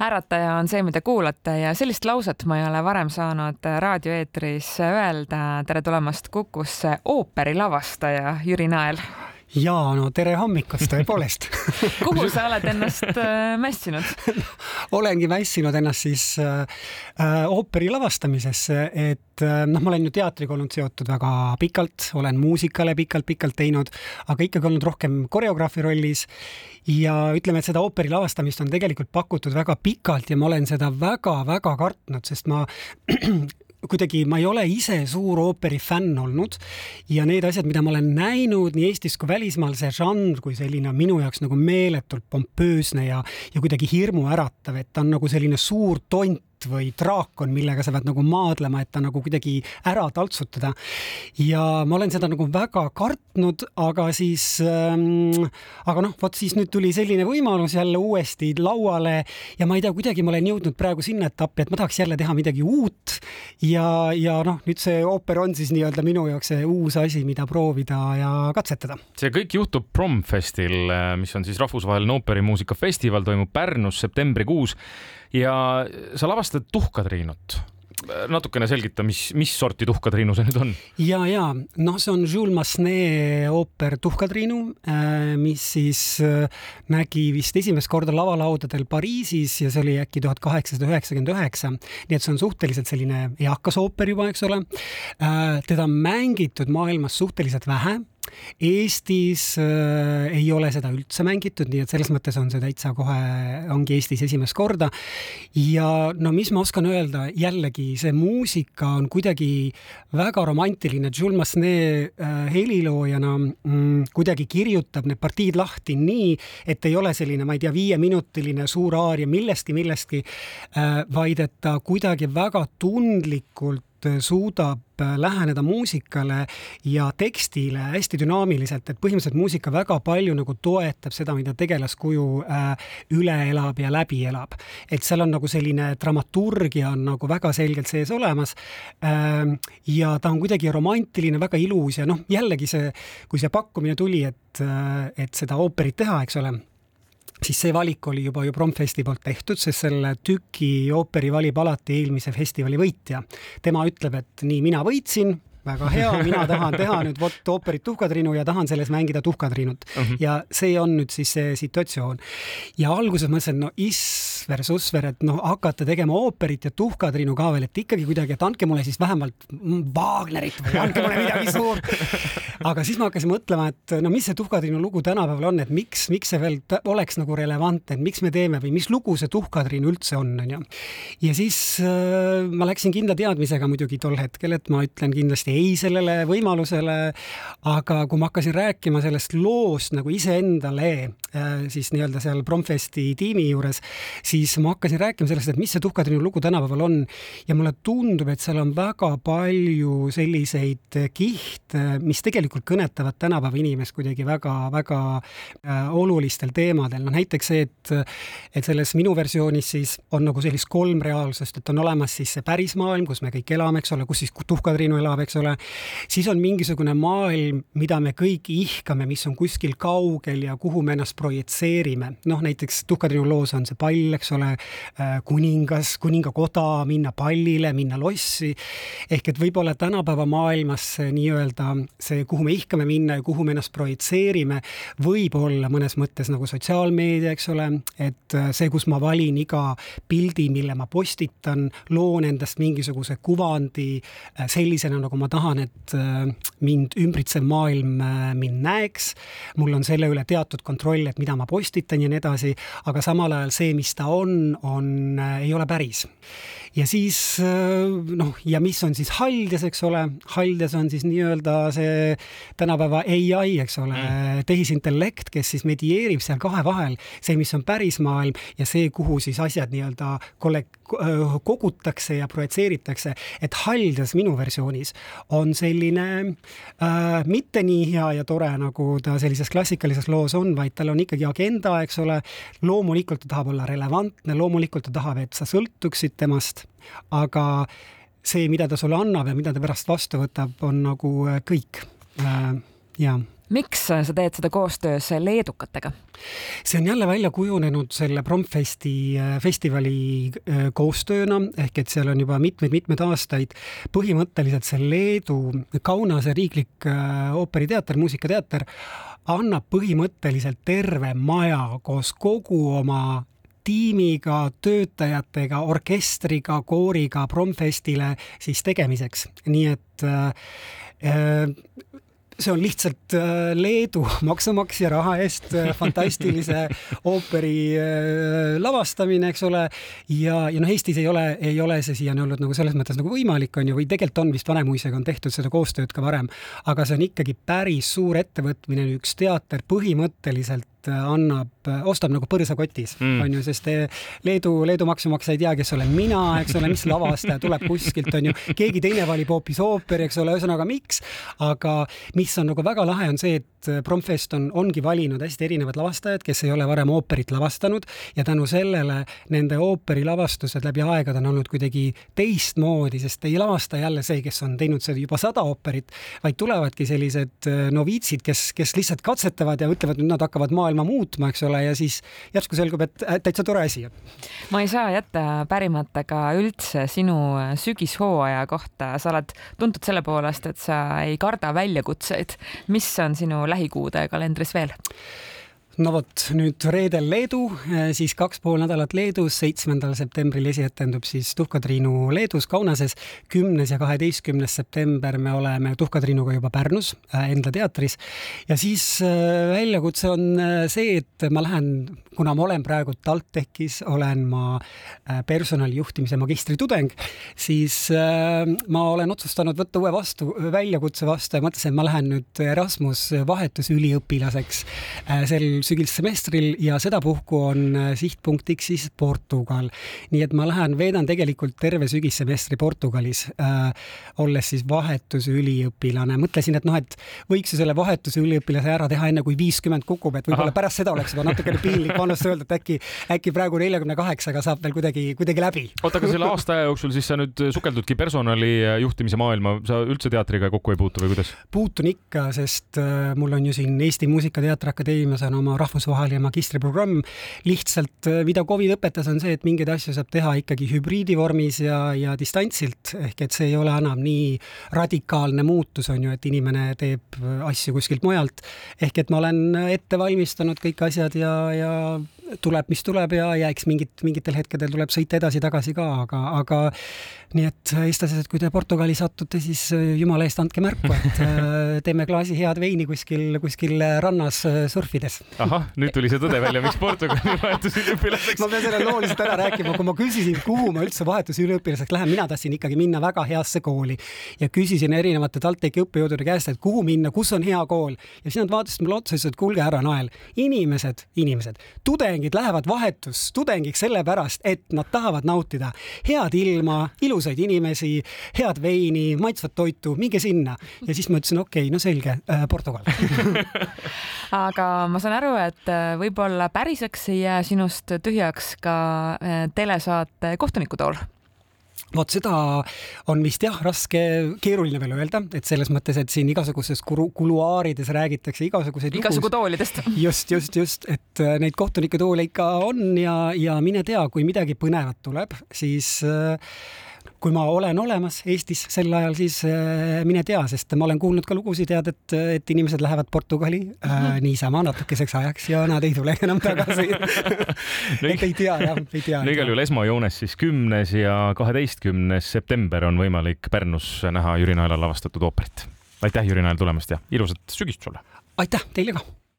ärataja on see, mida kuulate ja sellist lauset ma ei ole varem saanud raadioeetris öelda. tere tulemast Kukusse ooperilavastaja Jüri Nael ja no tere hommikust tõepoolest. Kuhu sa oled ennast äh, mässinud? Olengi mässinud ennast siis äh, äh, ooperi lavastamisesse, et äh, noh, ma olen ju teatriga olnud seotud väga pikalt, olen muusikale pikalt-pikalt teinud, aga ikkagi olnud rohkem koreograafi rollis. Ja ütleme, et seda ooperi lavastamist on tegelikult pakutud väga pikalt ja ma olen seda väga-väga kartnud, sest ma kuidagi ma ei ole ise suur ooperi fänn olnud ja need asjad, mida ma olen näinud nii Eestis kui välismaal, see žanr kui selline on minu jaoks nagu meeletult pompöösne ja, ja kuidagi hirmuäratav, et ta on nagu selline suur tont katt või draakon, millega sa pead nagu maadlema, et ta nagu kuidagi ära taltsutada. ja ma olen seda nagu väga kartnud, aga siis ähm,, aga noh, vot siis nüüd tuli selline võimalus jälle uuesti lauale ja ma ei tea, kuidagi ma olen jõudnud praegu sinna etappi, et ma tahaks jälle teha midagi uut ja, ja noh, nüüd see ooper on siis nii-öelda minu jaoks see uus asi, mida proovida ja katsetada. see kõik juhtub Promfestil, mis on siis rahvusvaheline ooperimuusikafestival, toimub Pärnus septembrikuus ja sa lavastad Tuhkatriinut natukene selgita, mis, mis sorti Tuhkatriinu see nüüd on? ja, ja noh, see on Jules Massenet ooper Tuhkatriinu, äh, mis siis äh, nägi vist esimest korda lavalaudadel Pariisis ja see oli äkki tuhat kaheksasada üheksakümmend üheksa. nii et see on suhteliselt selline eakas ooper juba, eks ole. Äh, teda on mängitud maailmas suhteliselt vähe Eestis äh, ei ole seda üldse mängitud, nii et selles mõttes on see täitsa kohe, ongi Eestis esimest korda. ja no mis ma oskan öelda, jällegi see muusika on kuidagi väga romantiline, Jules Massenet äh, heliloojana mm, kuidagi kirjutab need partiid lahti nii, et ei ole selline, ma ei tea, viieminutiline suur aaria millestki, millestki äh,, vaid et ta kuidagi väga tundlikult suudab äh, läheneda muusikale ja tekstile hästi dünaamiliselt, et põhimõtteliselt muusika väga palju nagu toetab seda, mida tegelaskuju äh, üle elab ja läbi elab. et seal on nagu selline dramaturgia on nagu väga selgelt sees olemas äh,. ja ta on kuidagi romantiline, väga ilus ja noh, jällegi see, kui see pakkumine tuli, et, äh, et seda ooperit teha, eks ole siis see valik oli juba ju Promfesti poolt tehtud, sest selle tüki ooperi valib alati eelmise festivali võitja. tema ütleb, et nii, mina võitsin, väga hea, mina tahan teha nüüd vot ooperit Tuhkatriinu ja tahan selles mängida Tuhkatriinut uh. Mhm. -huh. ja see on nüüd siis see situatsioon. ja alguses mõtlesin, no isver, susver, et noh, hakata tegema ooperit ja Tuhkatriinu ka veel, et ikkagi kuidagi, et andke mulle siis vähemalt Wagnerit või andke mulle midagi suurt. aga siis ma hakkasin mõtlema, et no mis see Tuhkatriinu lugu tänapäeval on, et miks, miks see veel oleks nagu relevantne, et miks me teeme või mis lugu see Tuhkatriin üldse on, onju. ja siis äh, ma läksin kindla teadmisega muidugi tol hetkel, et ma ütlen kindlasti ei sellele võimalusele, aga kui ma hakkasin rääkima sellest loost nagu iseendale, siis nii-öelda seal Promfesti tiimi juures, siis ma hakkasin rääkima sellest, et mis see Tuhkatriinu lugu tänapäeval on. Ja mulle tundub, et seal on väga palju selliseid kihte, mis tegelikult kõnetavad tänapäeva inimest kuidagi väga-väga äh, olulistel teemadel, noh näiteks see, et et selles minu versioonis siis on nagu sellist kolm reaalsust, et on olemas siis see päris maailm, kus me kõik elame, eks ole, kus siis Tuhkatriinu elab, eks ole, siis on mingisugune maailm, mida me kõik ihkame, mis on kuskil kaugel ja kuhu me ennast projitseerime. noh, näiteks Tuhkatriinu loos on see pall, eks ole, äh, kuningas, kuningakoda, minna pallile, minna lossi. ehk et võib-olla tänapäeva maailmas see nii-öelda see, kuhu me ihkame minna ja kuhu me ennast projitseerime, võib olla mõnes mõttes nagu sotsiaalmeedia, eks ole, et äh, see, kus ma valin iga pildi, mille ma postitan, loon endast mingisuguse kuvandi äh, sellisena, nagu ma tahan, et mind ümbritsev maailm mind näeks, mul on selle üle teatud kontroll, et mida ma postitan ja nii edasi, aga samal ajal see, mis ta on, on, äh, ei ole päris ja siis noh, ja mis on siis Haldes, eks ole, Haldes on siis nii-öelda see tänapäeva ai, eks ole mm., tehisintellekt, kes siis medieerib seal kahe vahel, see, mis on päris maailm ja see, kuhu siis asjad nii-öelda kollek-, kogutakse ja projitseeritakse, et Haldes minu versioonis on selline äh, mitte nii hea ja tore, nagu ta sellises klassikalises loos on, vaid tal on ikkagi agenda, eks ole. loomulikult ta tahab olla relevantne, loomulikult ta tahab, et sa sõltuksid temast, aga see, mida ta sulle annab ja mida ta pärast vastu võtab, on nagu kõik äh,. jaa miks sa teed seda koostöös leedukatega? see on jälle välja kujunenud selle Promfesti äh, festivali äh, koostööna, ehk et seal on juba mitmeid-mitmeid aastaid põhimõtteliselt see Leedu Kaunase riiklik äh, ooperiteater, muusikateater annab põhimõtteliselt terve maja koos kogu oma tiimiga, töötajatega, orkestriga, kooriga Promfestile siis tegemiseks, nii et äh, see on lihtsalt äh, Leedu maksumaksja raha eest äh, fantastilise ooperi äh, lavastamine, eks ole. ja, ja noh, Eestis ei ole, ei ole see siiani olnud nagu selles mõttes nagu võimalik, on ju, või tegelikult on vist Vanemuisega on tehtud seda koostööd ka varem, aga see on ikkagi päris suur ettevõtmine, üks teater põhimõtteliselt annab, ostab nagu põrsakotis mm., on ju, sest Leedu, Leedu maksumaksja ei tea, kes olen mina, eks ole, mis lavastaja tuleb kuskilt, on ju, keegi teine valib hoopis ooperi, eks ole, ühesõnaga miks, aga mis on nagu väga lahe, on see, et Promfest on, ongi valinud hästi erinevad lavastajad, kes ei ole varem ooperit lavastanud. Ja tänu sellele nende ooperilavastused läbi aegade on olnud kuidagi teistmoodi, sest ei lavasta jälle see, kes on teinud seda juba sada ooperit, vaid tulevadki sellised noviitsid, kes, kes lihtsalt katsetavad ja ütlevad, nüüd nad hakkavad maailma maailma muutma, eks ole, ja siis järsku selgub, et täitsa tore asi. ma ei saa jätta pärimata üldse sinu sügishooaja kohta, sa oled tuntud selle poolest, et sa ei karda väljakutseid. mis on sinu lähikuude kalendris veel? No vot, nüüd reedel Leedu, eh, siis kaks pool nädalat Leedus, seitsmendal septembril esietendub siis Tuhka-Triinu Leedus Kaunases, kümnes ja kaheteistkümnes september me oleme Tuhka-Triinuga juba Pärnus äh, enda teatris. Ja siis äh, väljakutse on äh, see, et ma lähen, kuna ma olen praegu TalTechis, olen ma personalijuhtimise magistritudeng, siis ma olen otsustanud võtta uue vastu, väljakutse vastu ja mõtlesin, et ma lähen nüüd Erasmus vahetusüliõpilaseks sel sügissemestril ja sedapuhku on äh, sihtpunktiks siis Portugal. nii et ma lähen, veedan tegelikult terve sügissemestri Portugalis äh,, olles siis vahetusüliõpilane. mõtlesin, et noh, et võiks ju selle vahetusüliõpilase ära teha enne, kui viiskümmend kukub, et võib-olla pärast seda oleks juba natukene piinlik vanust öelda, et äkki, äkki praegu neljakümne kaheksaga saab veel kuidagi, kuidagi läbi. oota, aga selle aasta aja jooksul siis sa nüüd sukeldudki personali juhtimise maailma, sa üldse teatriga kokku ei puutu või kuidas? puutun ikka, sest äh, mul on ju siin Eesti Muusikateatri Akadeemias on oma rahvusvaheline magistriprogramm. lihtsalt, äh, mida Covid õpetas, on see, et mingeid asju saab teha ikkagi hübriidivormis ja, ja distantsilt, ehk et see ei ole enam nii radikaalne muutus, on ju, et inimene teeb äh, asju kuskilt mujalt. ehk et ma olen ette valmistanud kõik asjad ja, ja tuleb, mis tuleb ja, ja eks mingit, mingitel hetkedel tuleb sõita edasi-tagasi ka, aga, aga nii et eestlased, kui te Portugali satute, siis äh, jumala eest andke märku, et äh, teeme klaasi head veini kuskil, kuskil rannas äh, surfides. Ahah, nüüd tuli see tõde välja, miks Portugali vahetusüliõpilaseks. ma pean selle loo lihtsalt ära rääkima, kui ma küsisin, kuhu ma üldse vahetusüliõpilaseks lähen, mina tahtsin ikkagi minna väga heasse kooli ja küsisin erinevate TalTechi õppejõudude käest, et kuhu minna, kus on hea kool ja siis nad vaatasid mulle otsa ütlesid, et kuulge, härra Nael, inimesed, inimesed, tudengid lähevad vahetustudengiks sellepärast, et nad tahavad nautida head ilma, ilusaid inimesi, head veini, maitsvat toitu, minge sinna. ja siis ma ütlesin, okei okay,, no selge äh,, Portugal aga ma saan aru, et äh, võib-olla päriseks ei jää sinust tühjaks ka äh, telesaate Kohtunikutool vot seda on vist jah, raske, keeruline veel öelda, et selles mõttes, et siin igasuguses kuluaarides räägitakse igasuguseid igasugu toolidest. just, just, just, et äh, neid kohtunikutoole ikka on ja, ja mine tea, kui midagi põnevat tuleb, siis äh, kui ma olen olemas Eestis sel ajal, siis äh, mine tea, sest ma olen kuulnud ka lugusid, tead, et, et inimesed lähevad Portugali äh, mm -hmm. niisama natukeseks ajaks ja nad ei tule enam tagasi et ei tea jah, ei tea. no igal juhul esmajoones siis kümnes ja kaheteistkümnes september on võimalik Pärnus näha Jüri Naela lavastatud ooperit. aitäh, Jüri Nael tulemast ja ilusat sügist sulle! aitäh teile ka!